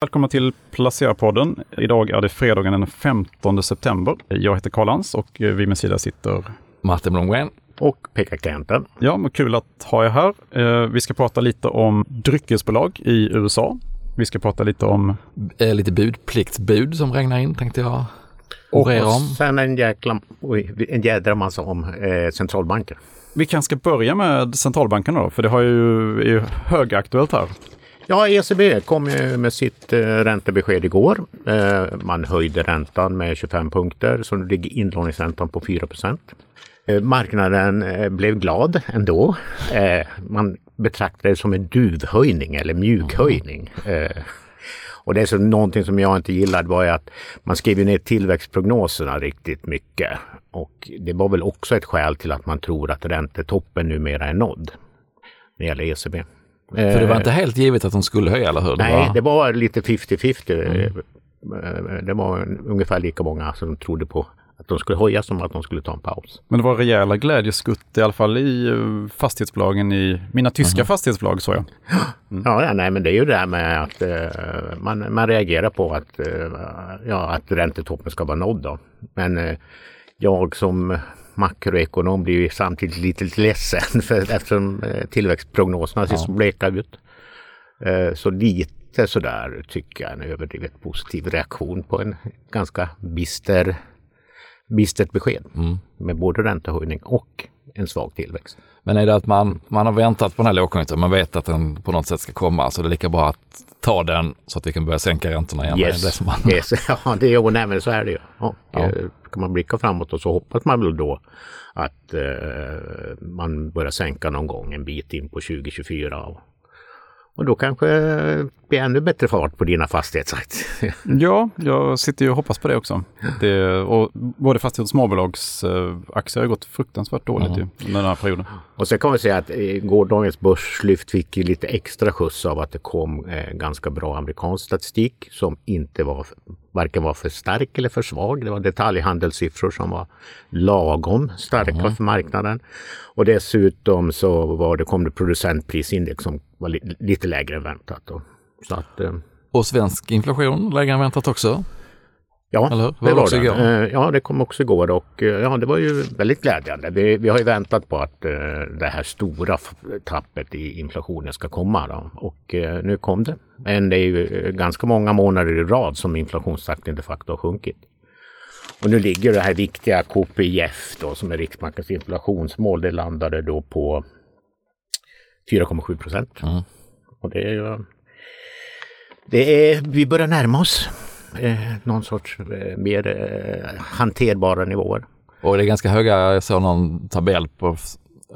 Välkomna till Placera-podden. Idag är det fredagen den 15 september. Jag heter Karl Lans och vid min sida sitter Martin Blomgren. Och Pekka Kenten. Ja, men kul att ha er här. Eh, vi ska prata lite om dryckesbolag i USA. Vi ska prata lite om... Eh, lite budpliktsbud som regnar in tänkte jag Och om. sen en jäkla, en jädra massa om eh, centralbanker. Vi kanske ska börja med centralbankerna då, för det har ju, är ju högaktuellt här. Ja, ECB kom ju med sitt eh, räntebesked igår. Eh, man höjde räntan med 25 punkter så nu ligger inlåningsräntan på 4 eh, Marknaden blev glad ändå. Man betraktade det som en duvhöjning eller mjukhöjning. Och det är så någonting som jag inte gillade var ju att man skrev ner tillväxtprognoserna riktigt mycket. Och det var väl också ett skäl till att man tror att räntetoppen numera är nådd. När det gäller ECB. För det var inte helt givet att de skulle höja, eller hur? Det Nej, var... det var lite 50-50. Eh, Det var ungefär lika många som trodde på att de skulle höja som att de skulle ta en paus. Men det var rejäla glädjeskutt i alla fall i eh, fastighetsbolagen i mina tyska fastighetsbolag såg jag. Ja, ja, nej, men det är ju det här med att eh, man, man reagerar på att, eh, ja, att räntetoppen ska vara nådd. Då. Men eh, jag som makroekonom blir ju samtidigt lite ledsen för, eftersom eh, tillväxtprognoserna ser så bleka ut. Eh, så lite sådär tycker jag en överdrivet positiv reaktion på en ganska bister, bistert besked med både räntehöjning och en svag tillväxt. Men är det att man, man har väntat på den här lågkonjunkturen, man vet att den på något sätt ska komma, så det är lika bra att ta den så att vi kan börja sänka räntorna igen. Yes. Det som man... yes. Ja, det är, jo, nej, men så är det ju. Och, Ja. eh, kan man blicka framåt och så hoppas man väl då att eh, man börjar sänka någon gång en bit in på 2024. Och, och då kanske det blir ännu bättre fart på dina fastighetsaktier. Ja, jag sitter ju och hoppas på det också. Det, och både fastighets och småbolagsaktier har gått fruktansvärt dåligt ju, under den här perioden. Och så kan vi säga att eh, gårdagens börslyft fick lite extra skjuts av att det kom eh, ganska bra amerikansk statistik som inte var varken var för stark eller för svag. Det var detaljhandelssiffror som var lagom starka för marknaden. Och dessutom så var det, kom det producentprisindex som var li, lite lägre än väntat. Då. Så att, eh, Och svensk inflation lägre än väntat också. Ja, Eller det var också det. igår? Eh, Ja, det kom också igår och eh, ja, det var ju väldigt glädjande. Vi, vi har ju väntat på att eh, det här stora tappet i inflationen ska komma då. och eh, nu kom det. Men det är ju ganska många månader i rad som inflationstakten de facto har sjunkit. Och nu ligger det här viktiga KPIF då som är Riksbankens inflationsmål. Det landade då på 4,7 procent. Mm. Och det är ju... Det är, vi börjar närma oss eh, någon sorts eh, mer eh, hanterbara nivåer. Och det är ganska höga, jag såg någon tabell på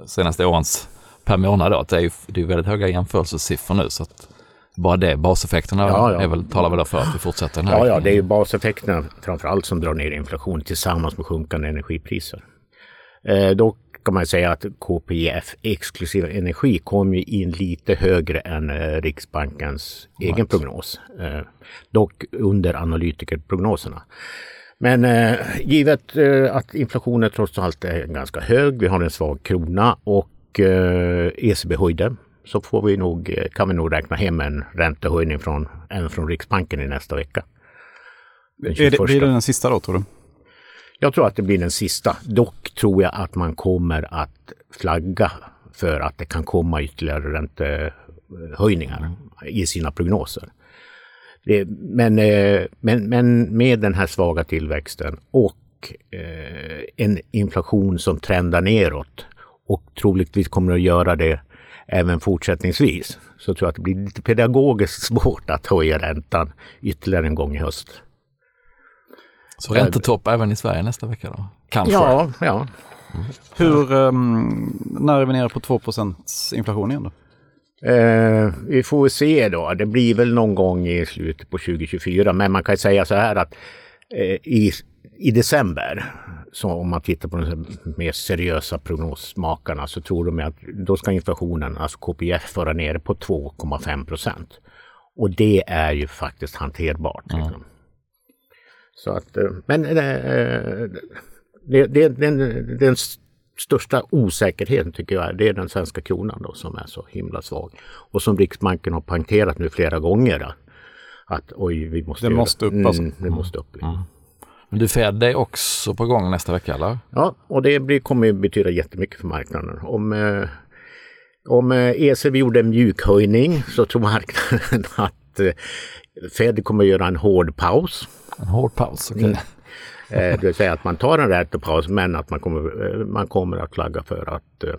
senaste årens per månad då, det är, ju, det är väldigt höga jämförelsesiffror nu. Så att bara det, baseffekterna Ja, ja. Är väl, talar väl för att vi fortsätter den här Ja, ja, det är ju baseffekterna framför allt som drar ner inflation tillsammans med sjunkande energipriser. Eh, då kan man säga att KPIF exklusive energi kom ju in lite högre än eh, Riksbankens egen prognos. Eh, dock under analytikerprognoserna. Men eh, givet eh, att inflationen trots allt är ganska hög, vi har en svag krona och eh, ECB höjde så får vi nog, eh, kan vi nog räkna hem en räntehöjning från, även från Riksbanken i nästa vecka. Är det, 21. blir det den sista då tror du? Jag tror att det blir den sista. Dock tror jag att man kommer att flagga för att det kan komma ytterligare räntehöjningar i sina prognoser. Men, eh, men, men med den här svaga tillväxten och eh, en inflation som trendar neråt och troligtvis kommer att göra det även fortsättningsvis så tror jag att det blir lite pedagogiskt svårt att höja räntan ytterligare en gång i höst. Så räntetopp även i Sverige nästa vecka då? Kanske. Ja, ja. Hur, ehm, när är vi nere på 2% inflation igen då? Eh, vi får se då. Det blir väl någon gång i slutet på 2024. Men man kan säga så här att eh, i, i december, så om man tittar på de mer seriösa prognosmakarna så tror de att då ska inflationen, alltså KPIF, vara nere på 2,5 procent. Och det är ju faktiskt hanterbart. Liksom. Så att, eh, men eh, det, det, den, den största osäkerheten tycker jag det är den svenska kronan då som är så himla svag. Och som Riksbanken har poängterat nu flera gånger. Då, att oj, vi måste... Det måste upp alltså. Mm, det måste upp. Men du Fed är också på gång nästa vecka eller? Ja, och det blir, kommer ju betyda jättemycket för marknaden. Om, eh, om eh, ECB gjorde en mjukhöjning så tror marknaden att eh, Fed kommer göra en hård paus. En hård paus, okej. Mm. Eh, det vill säga att man tar en räntepaus men att man kommer, eh, man kommer att flagga för att eh,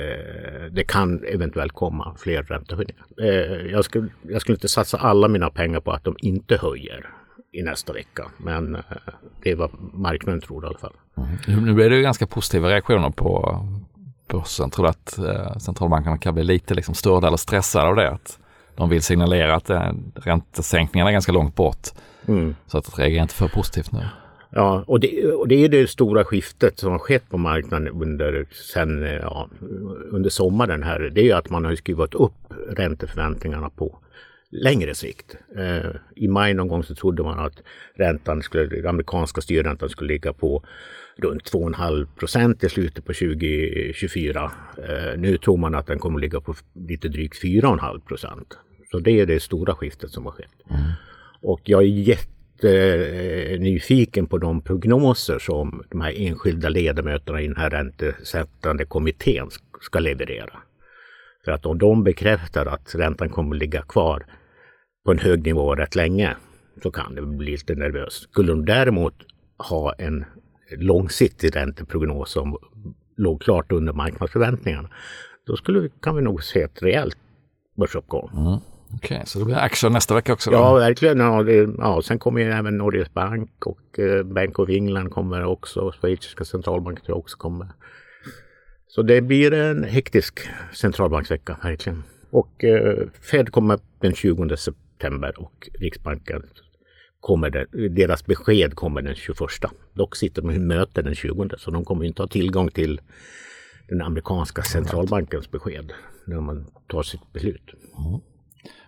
eh, det kan eventuellt komma fler räntehöjningar. Eh, jag, skulle, jag skulle inte satsa alla mina pengar på att de inte höjer i nästa vecka. Men eh, det är vad marknaden tror i alla fall. Nu nu blir det ju ganska positiva reaktioner på börsen. Tror du att eh, centralbankerna kan bli lite liksom störda eller stressade av det? Att de vill signalera att eh, räntesänkningarna är ganska långt bort. Mm. Så att reagera inte för positivt nu. Ja, och det, och det är det stora skiftet som har skett på marknaden under, sen, ja, under sommaren här. Det är ju att man har skruvat upp ränteförväntningarna på längre sikt. Eh, I maj någon gång så trodde man att räntan skulle, den amerikanska styrräntan skulle ligga på runt 2,5 procent i slutet på 2024. Eh, nu tror man att den kommer ligga på lite drygt 4,5 procent. Så det är det stora skiftet som har skett. Och jag är jättenyfiken på de prognoser som de här enskilda ledamöterna i den här räntesättande kommittén ska leverera. För att om de bekräftar att räntan kommer ligga kvar på en hög nivå rätt länge så kan det bli lite nervöst. Skulle de däremot ha en långsiktig ränteprognos som låg klart under marknadsförväntningarna, då skulle kan vi nog se ett rejält börsuppgång. Okej, så det blir action nästa vecka också? Då. Ja, verkligen. Ja, det, ja, sen kommer ju även Norges Bank och eh, Bank of England kommer också. Schweiziska centralbanken tror jag också kommer. Så det blir en hektisk centralbanksvecka, verkligen. Och eh, Fed kommer den 20 september och Riksbanken kommer det, deras besked kommer den 21. Dock sitter de i möte den 20 så de kommer inte ha tillgång till den amerikanska centralbankens besked när man tar sitt beslut.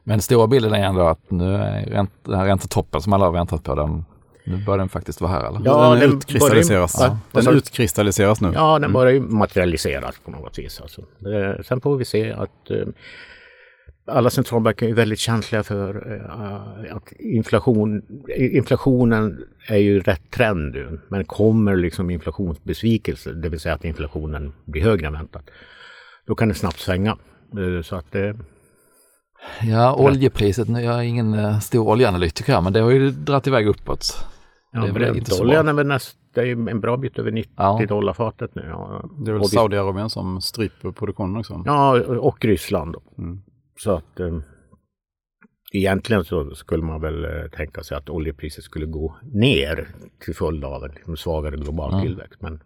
Men stora bilden är ändå att nu är ränt, den här räntetoppen som alla har väntat på, den, nu börjar den faktiskt vara här eller? Ja, den, den utkristalliseras. börjar- Ja, den utkristalliseras nu. Ja, den börjar ju materialiseras på något vis. Alltså. Sen får vi se att eh, alla centralbanker är väldigt känsliga för eh, att inflation, inflationen är ju rätt trend nu. Men kommer liksom inflationsbesvikelse, det vill säga att inflationen blir högre än väntat, då kan det snabbt svänga. Eh, Så att eh, Ja, oljepriset, nu jag är ingen eh, stor oljeanalytiker men det har ju dragit iväg uppåt. ja, det är väl inte så bra. är väl näst, det är en bra bit över 90 Ja. dollar fatet nu. Ja. Det är väl Saudiarabien som stryper produktionen också. Ja, och Ryssland. Mm. Så att eh, egentligen så skulle man väl eh, tänka sig att oljepriset skulle gå ner till följd av en liksom, svagare global Mm. tillväxt. Men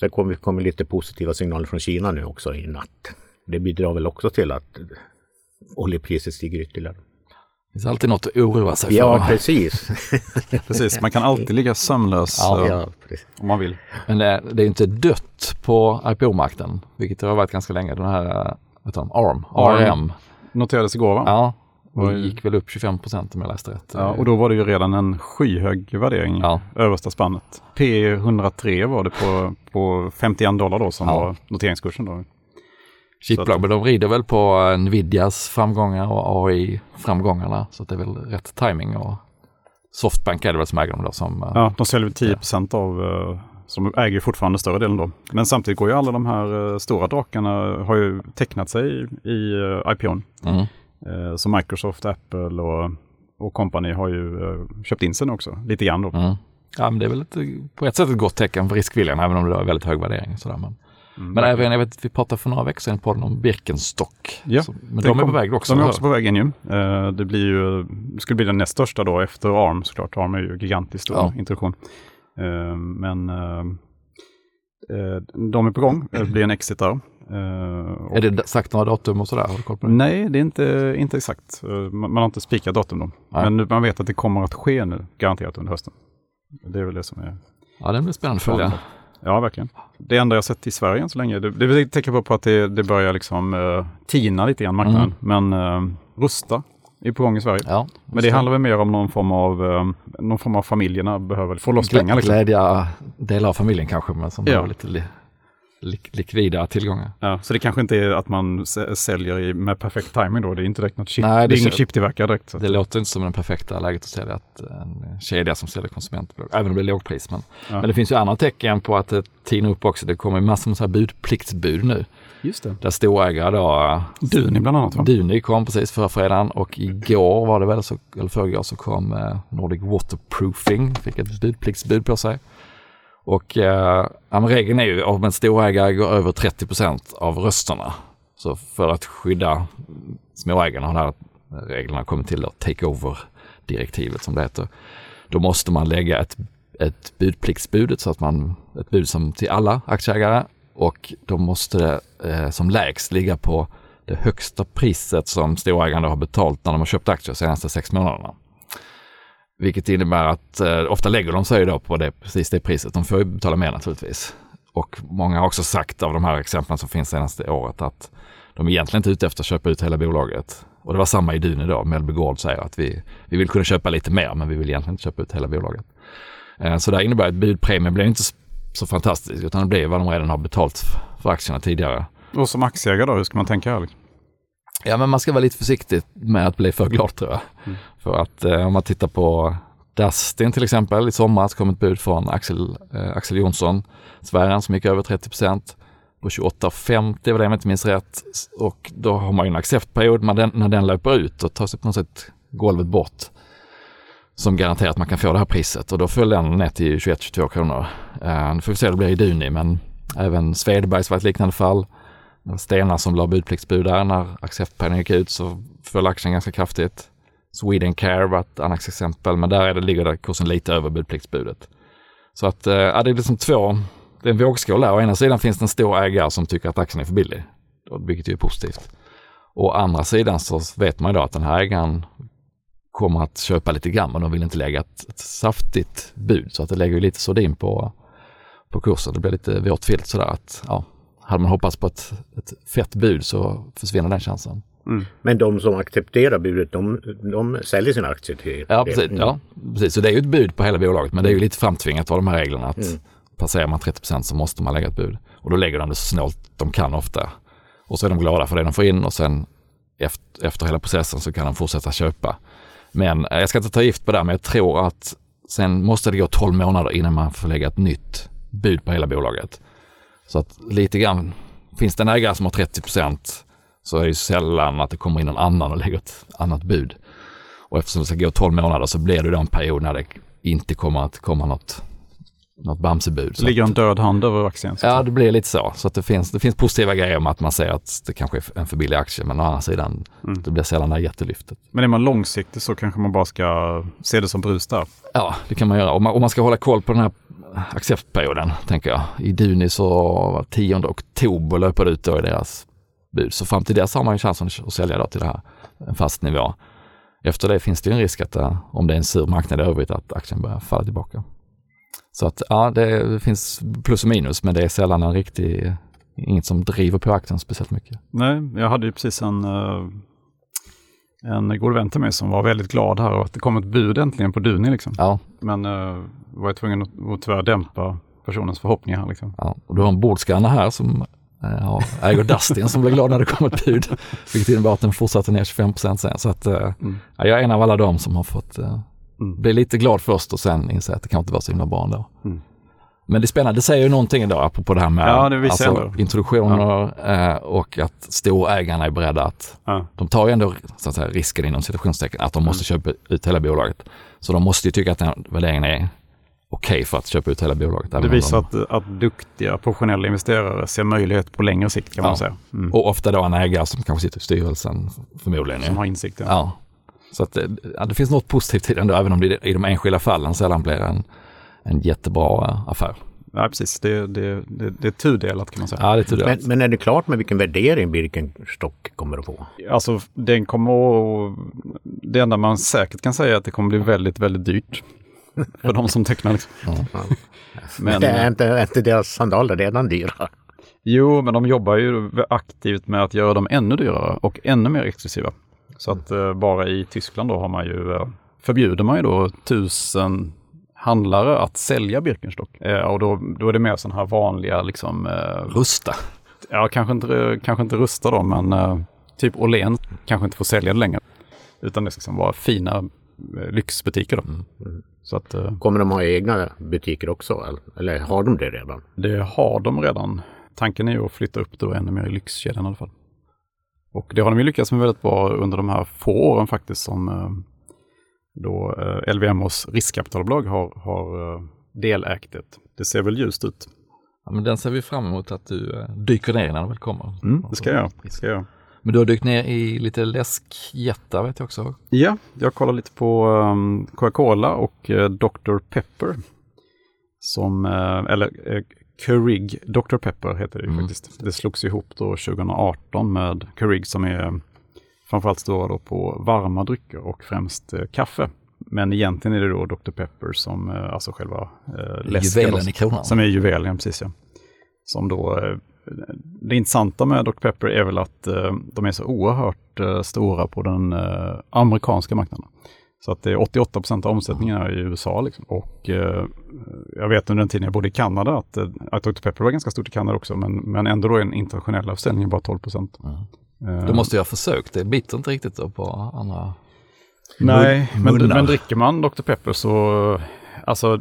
sen kommer kommer lite positiva signaler från Kina nu också i natt. Det bidrar väl också till att oljepriset stiger ytterligare. Det finns alltid något att oroa sig för. Ja, precis. Precis, man kan alltid ligga sömnös Ja, eh, ja, om man vill. Men det, det är inte dött på IPO-marknaden, vilket det har varit ganska länge. Den här, eh, heter de, ARM, ARM. ARM. Noterades igår va? Ja, och Oj. gick väl upp 25 procent om jag läste rätt. Ja, och då var det ju redan en skyhög värdering, Ja. översta spannet. P103 var det på, på 51 dollar då som Ja. var noteringskursen då. Chipbolag, men de rider väl på Nvidias framgångar och AI-framgångarna. Så det är väl rätt timing och Softbank är det väl som äger dem då som... eh, Ja, de säljer 10 procent av, eh, som äger fortfarande större delen då. Men samtidigt går ju alla de här eh, stora drakarna, har ju tecknat sig i, i eh, IPOn. Mm. Eh, Så Microsoft, Apple och, och company har ju köpt in sig också, lite grann då. Mm. Ja, men det är väl ett, på ett sätt ett gott tecken för riskviljan, även om det har väldigt hög värdering. Sådär. Men, Mm, men även, jag vet, vi pratade för några veckor sedan på om Birkenstock. Ja, Så, men de är kom- på väg också. De är också på väg in ju. Det blir ju, skulle bli den näst största då efter ARM såklart. ARM är ju gigantiskt stor Ja. introduktion. Eh, Men eh, eh, de är på gång. Det blir en exit där. Och- Är det sagt några datum och sådär? Har du koll på det? Nej, det är inte, inte exakt. Man, har inte spikat datum då. Nej. Men nu- man vet att det kommer att ske nu, garanterat under hösten. Det är väl det som är... Ja, det blir spännande att följa. Ja, verkligen. Det enda jag sett i Sverige än så länge, det, det ett tecken på att det, det börjar liksom uh, tina lite grann marknaden. Men uh, Rusta är på gång i Sverige. Ja, Men det handlar väl mer om någon form av, eh, någon form av familjerna behöver få loss pengar. Liksom. Glädja delar av familjen kanske, men som Ja. behöver lite, li- lik likvida tillgångar. Ja, så det kanske inte är att man säljer i, med perfekt timing då? Det är inte direkt något chip? Nej, det, är ingen chiptillverkare direkt? Så. Det låter inte som det perfekta läget att sälja ett, en kedja som säljer konsumentprodukter, även om det är lågpris. Men, ja. men det finns ju andra tecken på att det tinar upp också. Det kommer massor med så här budpliktsbud nu. Just det. Där storägare då... Duni bland annat va? Duni kom precis förra fredagen och igår var det väl, så, eller förrgår så kom eh, Nordic Waterproofing, fick ett budpliktsbud på sig. Och eh, regeln är ju om en storägare går över 30 procent av rösterna. Så för att skydda småägarna har här reglerna kommit till då, take-over-direktivet som det heter. Då måste man lägga ett, ett budpliktsbudet så att man, ett bud som till alla aktieägare och då måste det eh, som lägst ligga på det högsta priset som storägarna har betalt när de har köpt aktier de senaste sex månaderna. Vilket innebär att eh, ofta lägger de sig då på det, precis det priset. De får ju betala mer naturligtvis. Och många har också sagt av de här exemplen som finns senaste året att de är egentligen inte ute efter att köpa ut hela bolaget. Och det var samma i Dune då. Mellby Gård säger att vi, vi vill kunna köpa lite mer men vi vill egentligen inte köpa ut hela bolaget. Eh, så det innebär att budpremien blir inte så fantastisk utan det blir vad de redan har betalt för aktierna tidigare. Och som aktieägare då, hur ska man tänka här? Ja, men man ska vara lite försiktig med att bli för glad tror jag. Mm. För att eh, om man tittar på Dustin till exempel, i somras kom ett bud från Axel, eh, Axel Jonsson, Sverige som gick över 30 procent på 28,50 var det om jag inte minns rätt. Och då har man ju en acceptperiod, när den, när den löper ut och tar sig på något sätt golvet bort som garanterar att man kan få det här priset och då föll den ner till 21-22 kronor. Eh, nu får vi se hur det blir i Duni men även Svedbergs var ett liknande fall. Det var Stena som la budpliktsbud där när acceptperioden gick ut så föll aktien ganska kraftigt. Swedencare var ett annat exempel, men där är det, ligger där kursen lite över budpliktsbudet. Så att eh, ja, det är liksom två, det är en vågskål där. Å ena sidan finns det en stor ägare som tycker att aktien är för billig, vilket ju är positivt. Å andra sidan så vet man idag att den här ägaren kommer att köpa lite grann, men de vill inte lägga ett, ett saftigt bud, så att det lägger lite sordin på, på kursen. Det blir lite våt filt sådär att, ja, hade man hoppats på ett, ett fett bud så försvinner den chansen. Mm. Men de som accepterar budet, de, de säljer sina aktier till ja precis, mm. ja, precis. Så det är ju ett bud på hela bolaget, men det är ju lite framtvingat av de här reglerna att mm. passerar man 30% så måste man lägga ett bud. Och då lägger de det så snålt de kan ofta. Och så är de glada för det de får in och sen efter, efter hela processen så kan de fortsätta köpa. Men eh, jag ska inte ta gift på det, men jag tror att sen måste det gå 12 månader innan man får lägga ett nytt bud på hela bolaget. Så att lite grann, finns det en ägare som har 30 så är det sällan att det kommer in någon annan och lägger ett annat bud. Och eftersom det ska gå 12 månader så blir det då en period när det inte kommer att komma något, något Bamsebud. Ligger en död hand över aktien? Ja, det blir lite så. Så att det, finns, det finns positiva grejer med att man säger att det kanske är en för billig aktie, men å andra sidan, mm. det blir sällan det här jättelyftet. Men är man långsiktig så kanske man bara ska se det som brus där? Ja, det kan man göra. Om man, om man ska hålla koll på den här acceptperioden, tänker jag. I Duni så var 10 oktober löper det ut då i deras bud. Så fram till dess har man ju chansen att sälja då till det här, en fast nivå. Efter det finns det ju en risk att eh, om det är en sur marknad i övrigt att aktien börjar falla tillbaka. Så att ja, det finns plus och minus, men det är sällan en riktig, inget som driver på aktien speciellt mycket. Nej, jag hade ju precis en, eh, en god vän till mig som var väldigt glad här och att det kom ett bud äntligen på Duni liksom. Ja. Men uh, var jag tvungen att, att tyvärr dämpa personens förhoppningar. Liksom. Ja, och du har en bordskanna här som Eh, ja, äger Dustin som blev glad när det kom ett bud. Vilket innebar att den fortsatte ner 25 sen. Så att, eh, mm. ja, jag är en av alla dem som har fått uh, mm. bli lite glad först och sen inse att det kanske inte var så himla bra ändå. Mm. Men det är spännande, det säger ju någonting idag apropå det här med ja, det alltså, introduktioner ja. och att storägarna är beredda att, ja. de tar ju ändå så att säga, risken inom situationstecken att de måste mm. köpa ut hela bolaget. Så de måste ju tycka att den värderingen är okej okay för att köpa ut hela bolaget. Det visar de... att, att duktiga professionella investerare ser möjlighet på längre sikt kan ja. man säga. Mm. Och ofta då en ägare som kanske sitter i styrelsen förmodligen. Som har insikt. Ja. Så att ja, det finns något positivt i det ändå, även om det i de enskilda fallen sällan blir en, en jättebra affär. Ja, precis. Det, det, det, det är tudelat kan man säga. Ja, det är tudelat. Men, men är det klart med vilken värdering Birkenstock kommer att få? Alltså, den kommer att... Det enda man säkert kan säga är att det kommer bli väldigt, väldigt dyrt för de som tecknar. Liksom. Ja. Men, det är inte, inte deras sandaler redan dyra? Jo, men de jobbar ju aktivt med att göra dem ännu dyrare och ännu mer exklusiva. Så att uh, bara i Tyskland då har man ju, uh, förbjuder man ju då tusen handlare att sälja Birkenstock. Eh, och då, då är det mer sådana här vanliga liksom... Eh, Rusta. ja, kanske inte, kanske inte rusta då, men eh, typ Åhlén kanske inte får sälja det längre. Utan det ska liksom vara fina eh, lyxbutiker då. Så att eh, Kommer de ha egna butiker också? Eller, har de det redan? det har de redan. Tanken är ju att flytta upp då ännu mer i lyxkedjan i alla fall. Och det har de ju lyckats med väldigt bra under de här få åren faktiskt som eh, då eh, LVMHs riskkapitalbolag har, har delägt det. Det ser väl ljust ut. Ja, men den ser vi fram emot att du dyker ner när den väl kommer. Mm, det ska jag göra. Det ska jag göra. Men du har dykt ner i lite läskjättar vet jag också. Ja, jag kollar lite på um, Coca-Cola och uh, Dr. Pepper. Som, uh, eller uh, Keurig Dr. Pepper heter det ju faktiskt. Det slogs ihop då 2018 med Keurig som är framförallt stora då på varma drycker och främst kaffe. Men egentligen är det då Dr. Pepper som, alltså själva läsken. Juvelen i kronan. Som är juvelen, precis ja. Som då, eh, det intressanta med Dr. Pepper är väl att eh, de är så oerhört eh, stora på den eh, amerikanska marknaden. Så att det är 88 procent av omsättningen är i USA. Liksom. Och eh, jag vet under den tiden jag bodde i Kanada att, att Dr. Pepper var ganska stort i Kanada också, men, men ändå då är den internationella försäljningen bara 12 procent. Eh, Då måste jag ha försökt, det biter inte riktigt då på andra. Nej, men, men dricker man Dr. Pepper så, alltså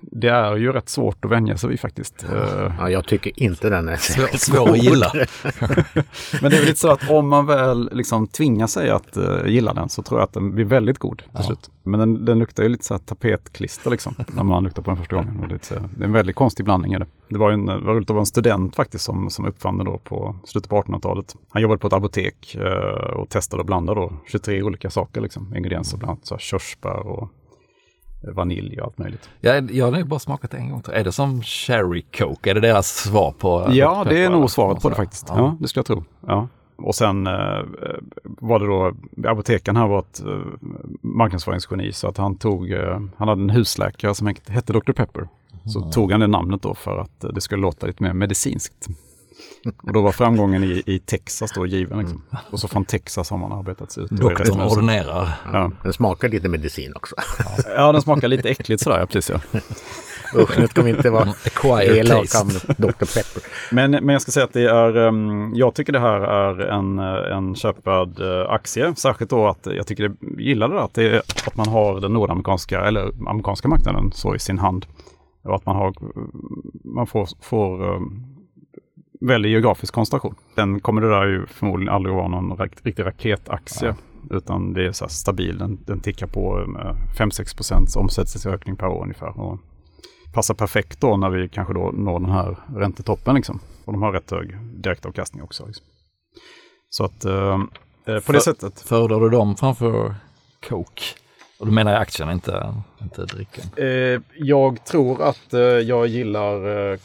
det är ju rätt svårt att vänja sig vid faktiskt. Eh, Ja, jag tycker inte den är Svår, svår att gilla. Men det är väl lite så att om man väl liksom tvingar sig att uh, gilla den så tror jag att den blir väldigt god till slut. Men den, den luktar ju lite så här tapetklister liksom när man luktar på den första gången. Och det, är lite så- det är en väldigt konstig blandning är det. Det var, en, det var roligt att vara en student faktiskt som, som uppfann den då på slutet på 1800-talet. Han jobbade på ett apotek eh, och testade och blandade då 23 olika saker liksom. Ingredienser bland annat så här körsbär och vanilj och allt möjligt. Jag, jag har bara smakat en gång. Är det som Cherry Coke? Är det deras svar på? Ja, det är nog svaret på det Sådär. faktiskt. Ja, det skulle jag tro. Ja. Och sen eh, var det då, apoteken här var ett eh, marknadsföringsgeni så att han tog, eh, han hade en husläkare som hette Dr. Pepper. Så tog han det namnet då för att eh, det skulle låta lite mer medicinskt. Och då var framgången i, i Texas då given. Liksom. Och så från Texas har man arbetat sig ut. Doktorn ordinerar. Ja. Den smakar lite medicin också. ja, den smakar lite äckligt sådär, ja, precis ja. Usch, nu ska vi inte vara elaka om Dr. Pepper. Men, men jag ska säga att det är, um, jag tycker det här är en, en köpvärd eh, aktie. Särskilt då att jag tycker det, gillar det att, det att man har den nordamerikanska eller amerikanska marknaden så i sin hand. Och att man, har, man får, får um, väldigt geografisk koncentration. Den kommer det där ju förmodligen aldrig att vara någon riktig raketaktie. Utan det är så här stabil, den, den tickar på med 5-6 procents omsättningsökning per år ungefär. Och passar perfekt då när vi kanske då når den här räntetoppen. Liksom. Och de har rätt hög direktavkastning också. Liksom. Så att eh, eh, på För- det sättet. Föredrar du dem framför Coke? Och då menar jag aktien, inte, inte drycken. Eh, jag tror att eh, jag gillar eh,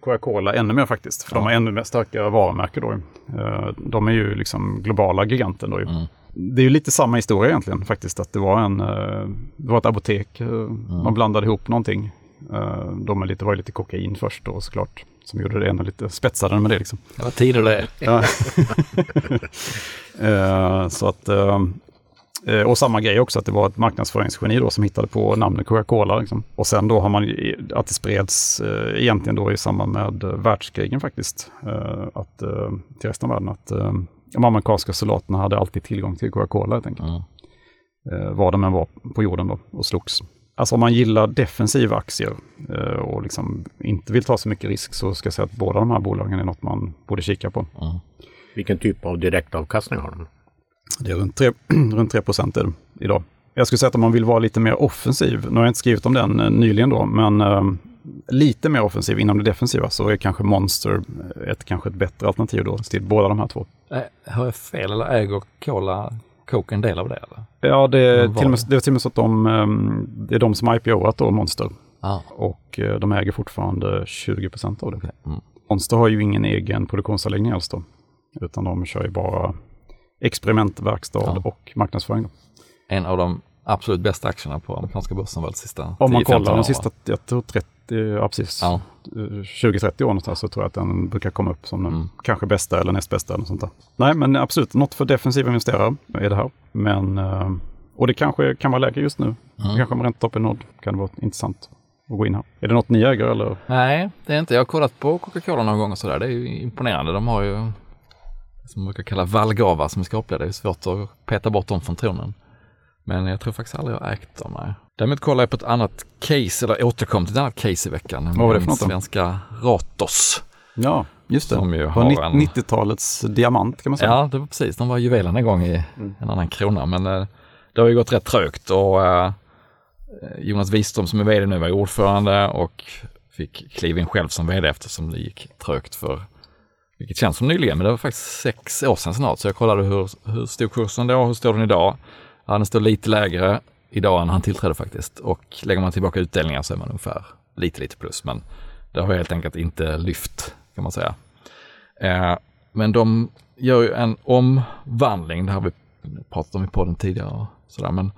Coca-Cola ännu mer faktiskt. För de har ännu mer starka varumärken då. Eh, de är ju liksom globala giganten då. Mm. Det är ju lite samma historia egentligen faktiskt. Att det var, en, eh, det var ett apotek. eh, Man blandade ihop någonting. Eh, de lite, var ju lite kokain först då såklart. Som gjorde det ännu lite spetsade med det liksom. Det var tider det. Ja. Eh, så att, eh, eh, och samma grej också, att det var ett marknadsföringsgeni då som hittade på namnet Coca-Cola. Liksom. Och sen då har man att det spreds eh, egentligen då i samband med eh, världskrigen faktiskt. Eh, att, eh, till resten av världen att eh, de amerikanska soldaterna hade alltid tillgång till Coca-Cola helt enkelt. Mm. Eh, var de än var på jorden då och slogs. Alltså om man gillar defensiva aktier eh, och liksom inte vill ta så mycket risk så ska jag säga att båda de här bolagen är något man borde kika på. Mm. Vilken typ av direktavkastning har de? Det är runt 3, runt 3 procent idag. Jag skulle säga att om man vill vara lite mer offensiv, nu har jag inte skrivit om den eh, nyligen då, men eh, lite mer offensiv inom det defensiva så är kanske Monster ett, kanske ett bättre alternativ då till båda de här två. Har jag fel eller äger Cola Coke en del av det? Eller? Ja, det till med, det? är till och med så att de, eh, det är de som IPO-at då, Monster. Ah, Och eh, de äger fortfarande 20 procent av det. okej. Mm. Monster har ju ingen egen produktionsanläggning alls då. Utan de kör ju bara experimentverkstad Ja. och marknadsföring. En av de absolut bästa aktierna på amerikanska börsen väl sista Om man 10-15 kollar de sista, jag tror 30, ja precis, Ja. Eh, 20-30 år någonstans så tror jag att den brukar komma upp som den Mm. kanske bästa eller näst bästa eller sånt där. Nej, men absolut, något för defensiva investerare är det här. Men eh, Och det kanske kan vara läge just nu. Mm. Kanske med räntotopp är nådd. Kan det vara intressant att gå in här. Är det något ni äger eller? Nej, det är inte. Jag har kollat på Coca-Cola några gånger sådär. Det är ju imponerande. De har ju som man brukar kalla vallgava som är skapliga. Det är svårt att peta bort dem från tronen. Men jag tror faktiskt aldrig jag har ägt dem. Nej. Däremot kollar jag på ett annat case, eller återkom till ett annat case i veckan. Vad var det för något? Svenska Ratos. Ja, just det. Som ju har var en- 90-talets diamant kan man säga. Ja, det var precis. De var juvelen en gång i en annan krona. Men eh, det har ju gått rätt trögt och eh, Jonas Wiström som är vd nu var ordförande och fick kliva in själv som vd eftersom det gick trögt för, vilket känns som nyligen, men det var faktiskt sex år sedan snart. Så jag kollade hur, hur stod kursen då, hur står den idag? Ja, den står lite lägre idag än han tillträdde faktiskt. Och lägger man tillbaka utdelningar så är man ungefär lite, lite plus. Men det har helt enkelt inte lyft kan man säga. Eh, men de gör ju en omvandling, det har vi pratat om i podden tidigare. Och sådär. Men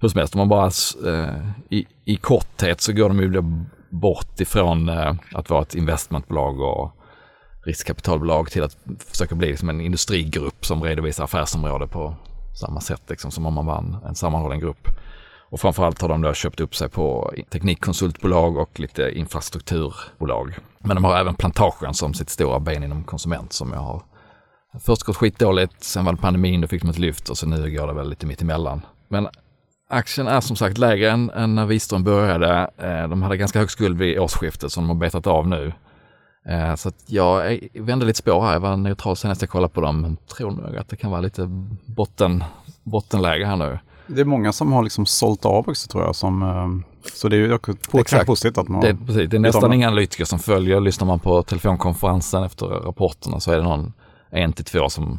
hur som helst, om man bara eh, i, i korthet så går de ju bort ifrån eh, att vara ett investmentbolag och riskkapitalbolag till att försöka bli liksom en industrigrupp som redovisar affärsområde på samma sätt liksom, som om man vann en, sammanhållen grupp. Och framförallt har de då köpt upp sig på teknikkonsultbolag och lite infrastrukturbolag. Men de har även Plantagen som sitt stora ben inom konsument som jag har först gått skitdåligt, sen var det pandemin, då fick de ett lyft och så nu går det väl lite mittemellan. Men aktien är som sagt lägre än, än när Wiström började. Eh, de hade ganska hög skuld vid årsskiftet som de har betat av nu. Eh, så jag vände lite spår här. Jag var neutral senast jag kollade på dem, men tror nog att det kan vara lite botten, bottenläge här nu. Det är många som har liksom sålt av också tror jag. Som, eh, så det är ju positivt att man Det, är- precis, det är nästan inga analytiker som följer. Lyssnar man på telefonkonferensen efter rapporterna så är det någon en till två som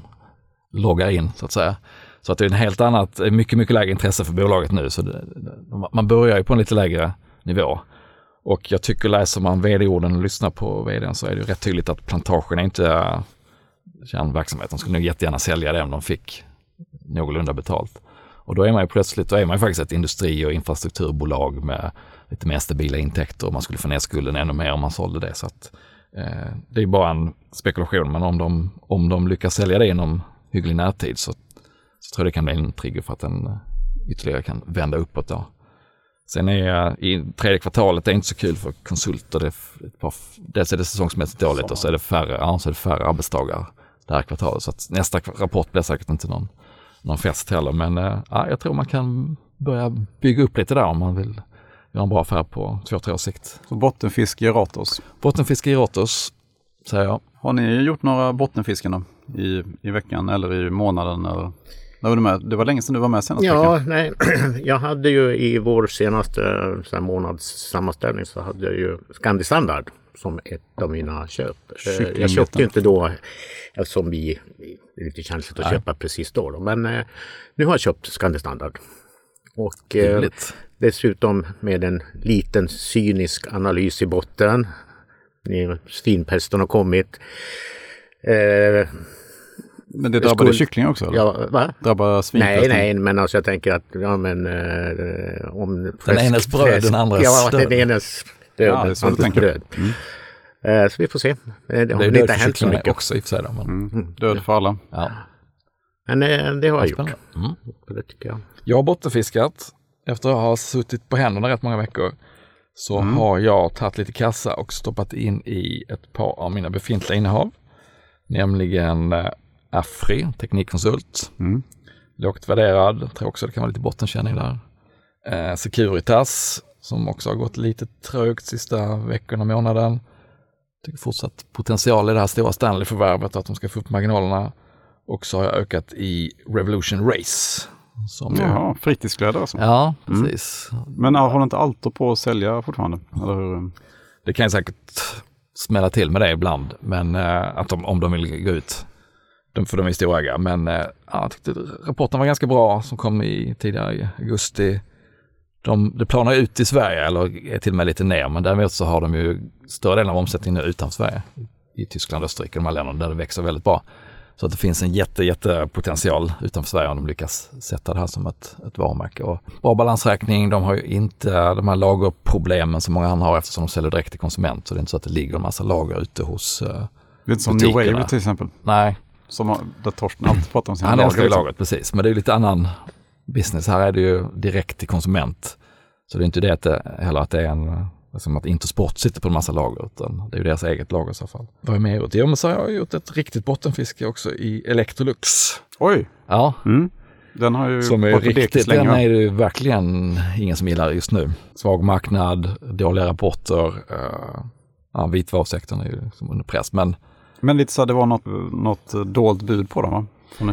loggar in så att säga. Så att det är en helt annat, mycket, mycket lägre intresse för bolaget nu. Så det, man börjar ju på en lite lägre nivå. Och jag tycker läser man vd-orden och lyssnar på vdn så är det ju rätt tydligt att plantagen är inte eh, kärnverksamhet. De skulle nog jättegärna sälja det om de fick någorlunda betalt. Och då är man ju plötsligt, då är man ju faktiskt ett industri och infrastrukturbolag med lite mer stabila intäkter och man skulle få ner skulden ännu mer om man sålde det. Så att, eh, det är bara en spekulation, men om de, om de lyckas sälja det inom hygglig närtid så, så tror jag det kan bli en trigger för att den eh, ytterligare kan vända uppåt då. Sen är eh, i tredje kvartalet, det är inte så kul för konsulter. Det är ett par, dels är det säsongsmässigt dåligt och så är det färre, ja, så är det färre arbetsdagar det här kvartalet. Så nästa rapport blir säkert inte någon, någon fest heller. Men eh, ja, jag tror man kan börja bygga upp lite där om man vill göra en bra affär på två, tre års sikt. Så bottenfisk i Ratos. Bottenfiske i Ratos, säger jag. Har ni gjort några bottenfisken? I, I veckan eller i månaden? Eller? När var du med? Det var länge sedan du var med senast. Ja, veckan. nej, jag hade ju i vår senaste så månadssammanställning så hade jag ju Scandi Standard som ett av mina köp. Eh, Jag köpte ju inte då eftersom vi, det är lite känsligt att köpa precis då. då. Men eh, nu har jag köpt Scandi Standard. Och eh, dessutom med en liten cynisk analys i botten. Svinpesten har kommit. Eh, Men det drabbade skulle- kycklingar också? Eller? ja, va? Drabbar Nej, svinpesten? nej, men alltså jag tänker att ja, men, eh, om Den enes bröd, den andres Ja, död. den enes död, Ja, det är så du andres tänker. bröd. Eh, så vi får se. Eh, Det har Det död inte hänt så mycket. också i och för sig. Då, men, Mm. Död för alla. ja. Men eh, det har jag gjort. Mm. Det tycker jag. Jag har bottenfiskat. Efter att ha suttit på händerna rätt många veckor så har jag tagit lite kassa och stoppat in i ett par av mina befintliga innehav. Nämligen eh, Afri, teknikkonsult. Mm. Lågt värderad, tror också det kan vara lite bottenkänning där. Eh, Securitas, som också har gått lite trögt sista veckorna, månaden. Tycker fortsatt potential i det här stora Stanley-förvärvet, att de ska få upp marginalerna. Och så har jag ökat i Revolution Race. Som ju- Jaha, fritidskläder alltså. Ja, precis. Men äh, håller inte Alto på att sälja fortfarande? Eller? Det kan ju säkert smälla till med det ibland, men eh, att de, om de vill gå ut. För de är storägare. Men eh, ja, jag tyckte rapporten var ganska bra som kom i tidigare augusti. De, det planar ut i Sverige, eller är till och med lite ner, men däremot så har de ju större delen av omsättningen utanför Sverige. I Tyskland, Österrike, de här länderna där det växer väldigt bra. Så att det finns en jätte, jätte potential utanför Sverige om de lyckas sätta det här som ett, ett varumärke. Och bra balansräkning, de har ju inte de här lagerproblemen som många andra har eftersom de säljer direkt till konsument. Så det är inte så att det ligger en massa lager ute hos... eh, Lite som New. Wave till exempel. nej, Som har- där Torsten alltid pratar om sina han älskar liksom. lagret precis. Men det är lite annan business. Här är det ju direkt till konsument. Så det är inte det att det, heller att det är en som att Intersport sitter på en massa lager, utan det är ju deras eget lager i så fall. Vad är med gjort? Jo, men så har jag gjort ett riktigt bottenfiske också i Electrolux. Oj! Ja, Mm. Den har ju som är riktigt, länge. den är det ju verkligen ingen som gillar just nu. Svag marknad, dåliga rapporter, uh, ja, vitvarusektorn är ju liksom under press. Men Men lite så det var något, något dolt bud på dem va?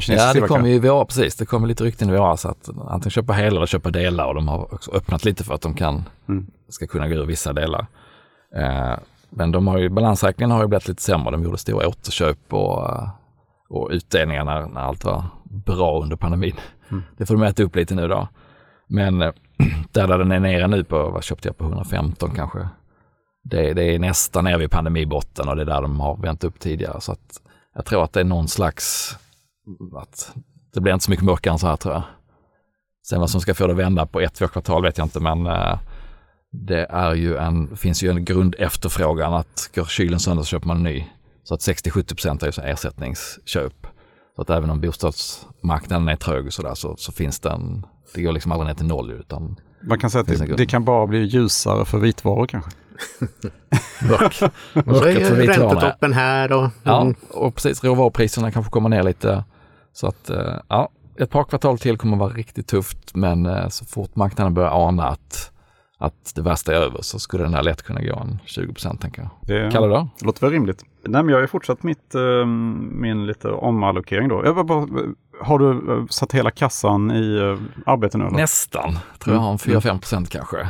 Ja, det kom ju i precis, det kom lite rykten i våras att antingen köpa hela eller köpa delar och de har också öppnat lite för att de kan, Mm. ska kunna gå ur vissa delar. Eh, men de har ju, balansräkningen har ju blivit lite sämre. De gjorde stora återköp och, eh, och utdelningar när, när allt var bra under pandemin. Mm. Det får de äta upp lite nu då. Men eh, där, där den är nere nu på, vad köpte jag på 115 kanske. Det, det är nästan nere vid pandemibotten och det är där de har vänt upp tidigare. Så att jag tror att det är någon slags, att det blir inte så mycket mörkare än så här tror jag. Sen vad som ska få det att vända på ett, två kvartal vet jag inte, men eh, det är ju en, finns ju en grundefterfrågan att går kylen sönder så köper man en ny. Så att 60-70 är ju så ersättningsköp. Så att även om bostadsmarknaden är trög och sådär så, så finns det en, det går liksom aldrig ner till noll utan Man kan säga att det, det kan bara bli ljusare för vitvaror kanske. mörk. Mörkret för räntetoppen här och Ja, mm, och precis råvarupriserna kanske kommer ner lite. Så att eh, ja, ett par kvartal till kommer vara riktigt tufft men eh, så fort marknaden börjar ana att, att det värsta är över så skulle den här lätt kunna gå en 20 tänker jag. Det Kalle då? låter väl rimligt. Nej, men jag har ju fortsatt mitt, eh, min lite omallokering då. Jag bara, har du eh, satt hela kassan i arbete nu? Eller? Nästan, tror jag har en 4-5 kanske.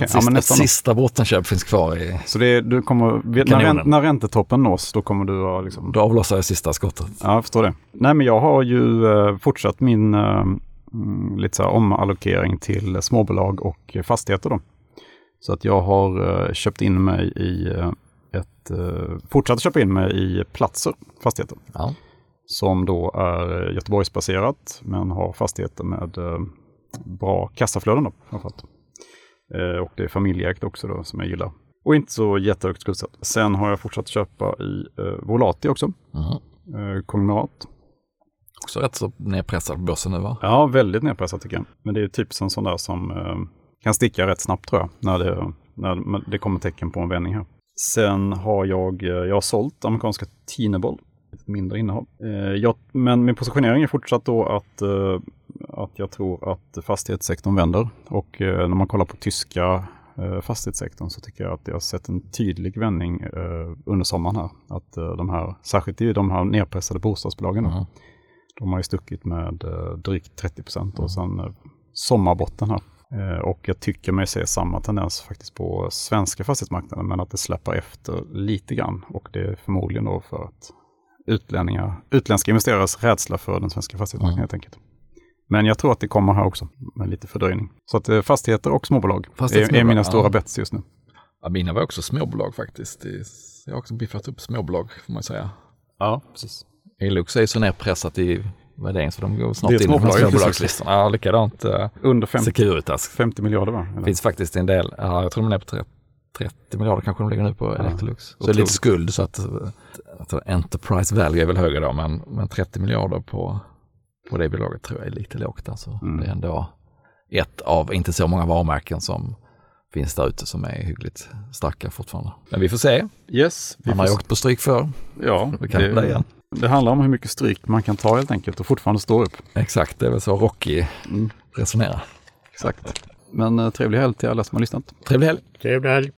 Ja, sista, men nästan. då. sista bottenköp finns kvar i, Så det, är- du kommer, när, Kanonen. när räntetoppen nås, då kommer du ha liksom... då avlossar jag sista skottet. Ja, jag förstår det. Nej, men jag har ju eh, fortsatt min eh, mm, lite så här omallokering till småbolag och fastigheter då. Så att jag har eh, köpt in mig i eh, ett, eh, fortsatt köpa in mig i Platser fastigheter. Ja. Som då är Göteborgsbaserat men har fastigheter med bra kassaflöden då framförallt. Eh, och det är familjeägt också då som jag gillar. Och inte så jättehögt skuldsatt. Sen har jag fortsatt köpa i eh, Volati också, eh, konglomerat. Också rätt så nedpressad på börsen nu va? Ja, väldigt nedpressat tycker jag. Men det är typ en sån där som kan sticka rätt snabbt tror jag, när det, när det kommer tecken på en vändning här. Sen har jag, jag har sålt amerikanska Tineboll, ett mindre innehav. Eh, jag, men min positionering är fortsatt då att, att jag tror att fastighetssektorn vänder. Och eh, när man kollar på tyska eh, fastighetssektorn så tycker jag att jag har sett en tydlig vändning eh, under sommaren här. Att de här, särskilt i de här nedpressade bostadsbolagen Mhm. de har ju stuckit med drygt 30 procent och sen sommarbotten här. Och jag tycker mig se samma tendens faktiskt på svenska fastighetsmarknaden, men att det släpper efter lite grann. Och det är förmodligen då för att utlänningar, utländska investerares rädsla för den svenska fastighetsmarknaden Mm. helt enkelt. Men jag tror att det kommer här också med lite fördröjning. Så att eh, fastigheter och småbolag är, är Fastighetsbolag, mina ja. stora bets just nu. Ja, mina var också småbolag faktiskt. Det- Jag har också biffat upp småbolag får man säga. Ja, precis. Elux är ju så nedpressat i värdering så de går snart Det är in på småbolag, småbolagslistan. Ja, likadant uh, Under 50, Securitas. 50 miljarder va? Eller? finns faktiskt en del, ja, jag tror de är på 30, 30 miljarder kanske de ligger nu på Electrolux. Så det är lite skuld så att, att Enterprise Value är väl högre då, men, men 30 miljarder på, på det bolaget tror jag är lite lågt. Alltså. Mm. Det är ändå ett av inte så många varumärken som finns där ute som är hyggligt starka fortfarande. Men vi får se. Yes, vi Han får har ju åkt på stryk för. Ja, Vi kan det igen. det handlar om hur mycket stryk man kan ta helt enkelt och fortfarande stå upp. Exakt, det är väl så Rocky Mm. resonerar. Exakt. Men eh, trevlig helg till alla som har lyssnat. Trevlig helg! trevlig helg.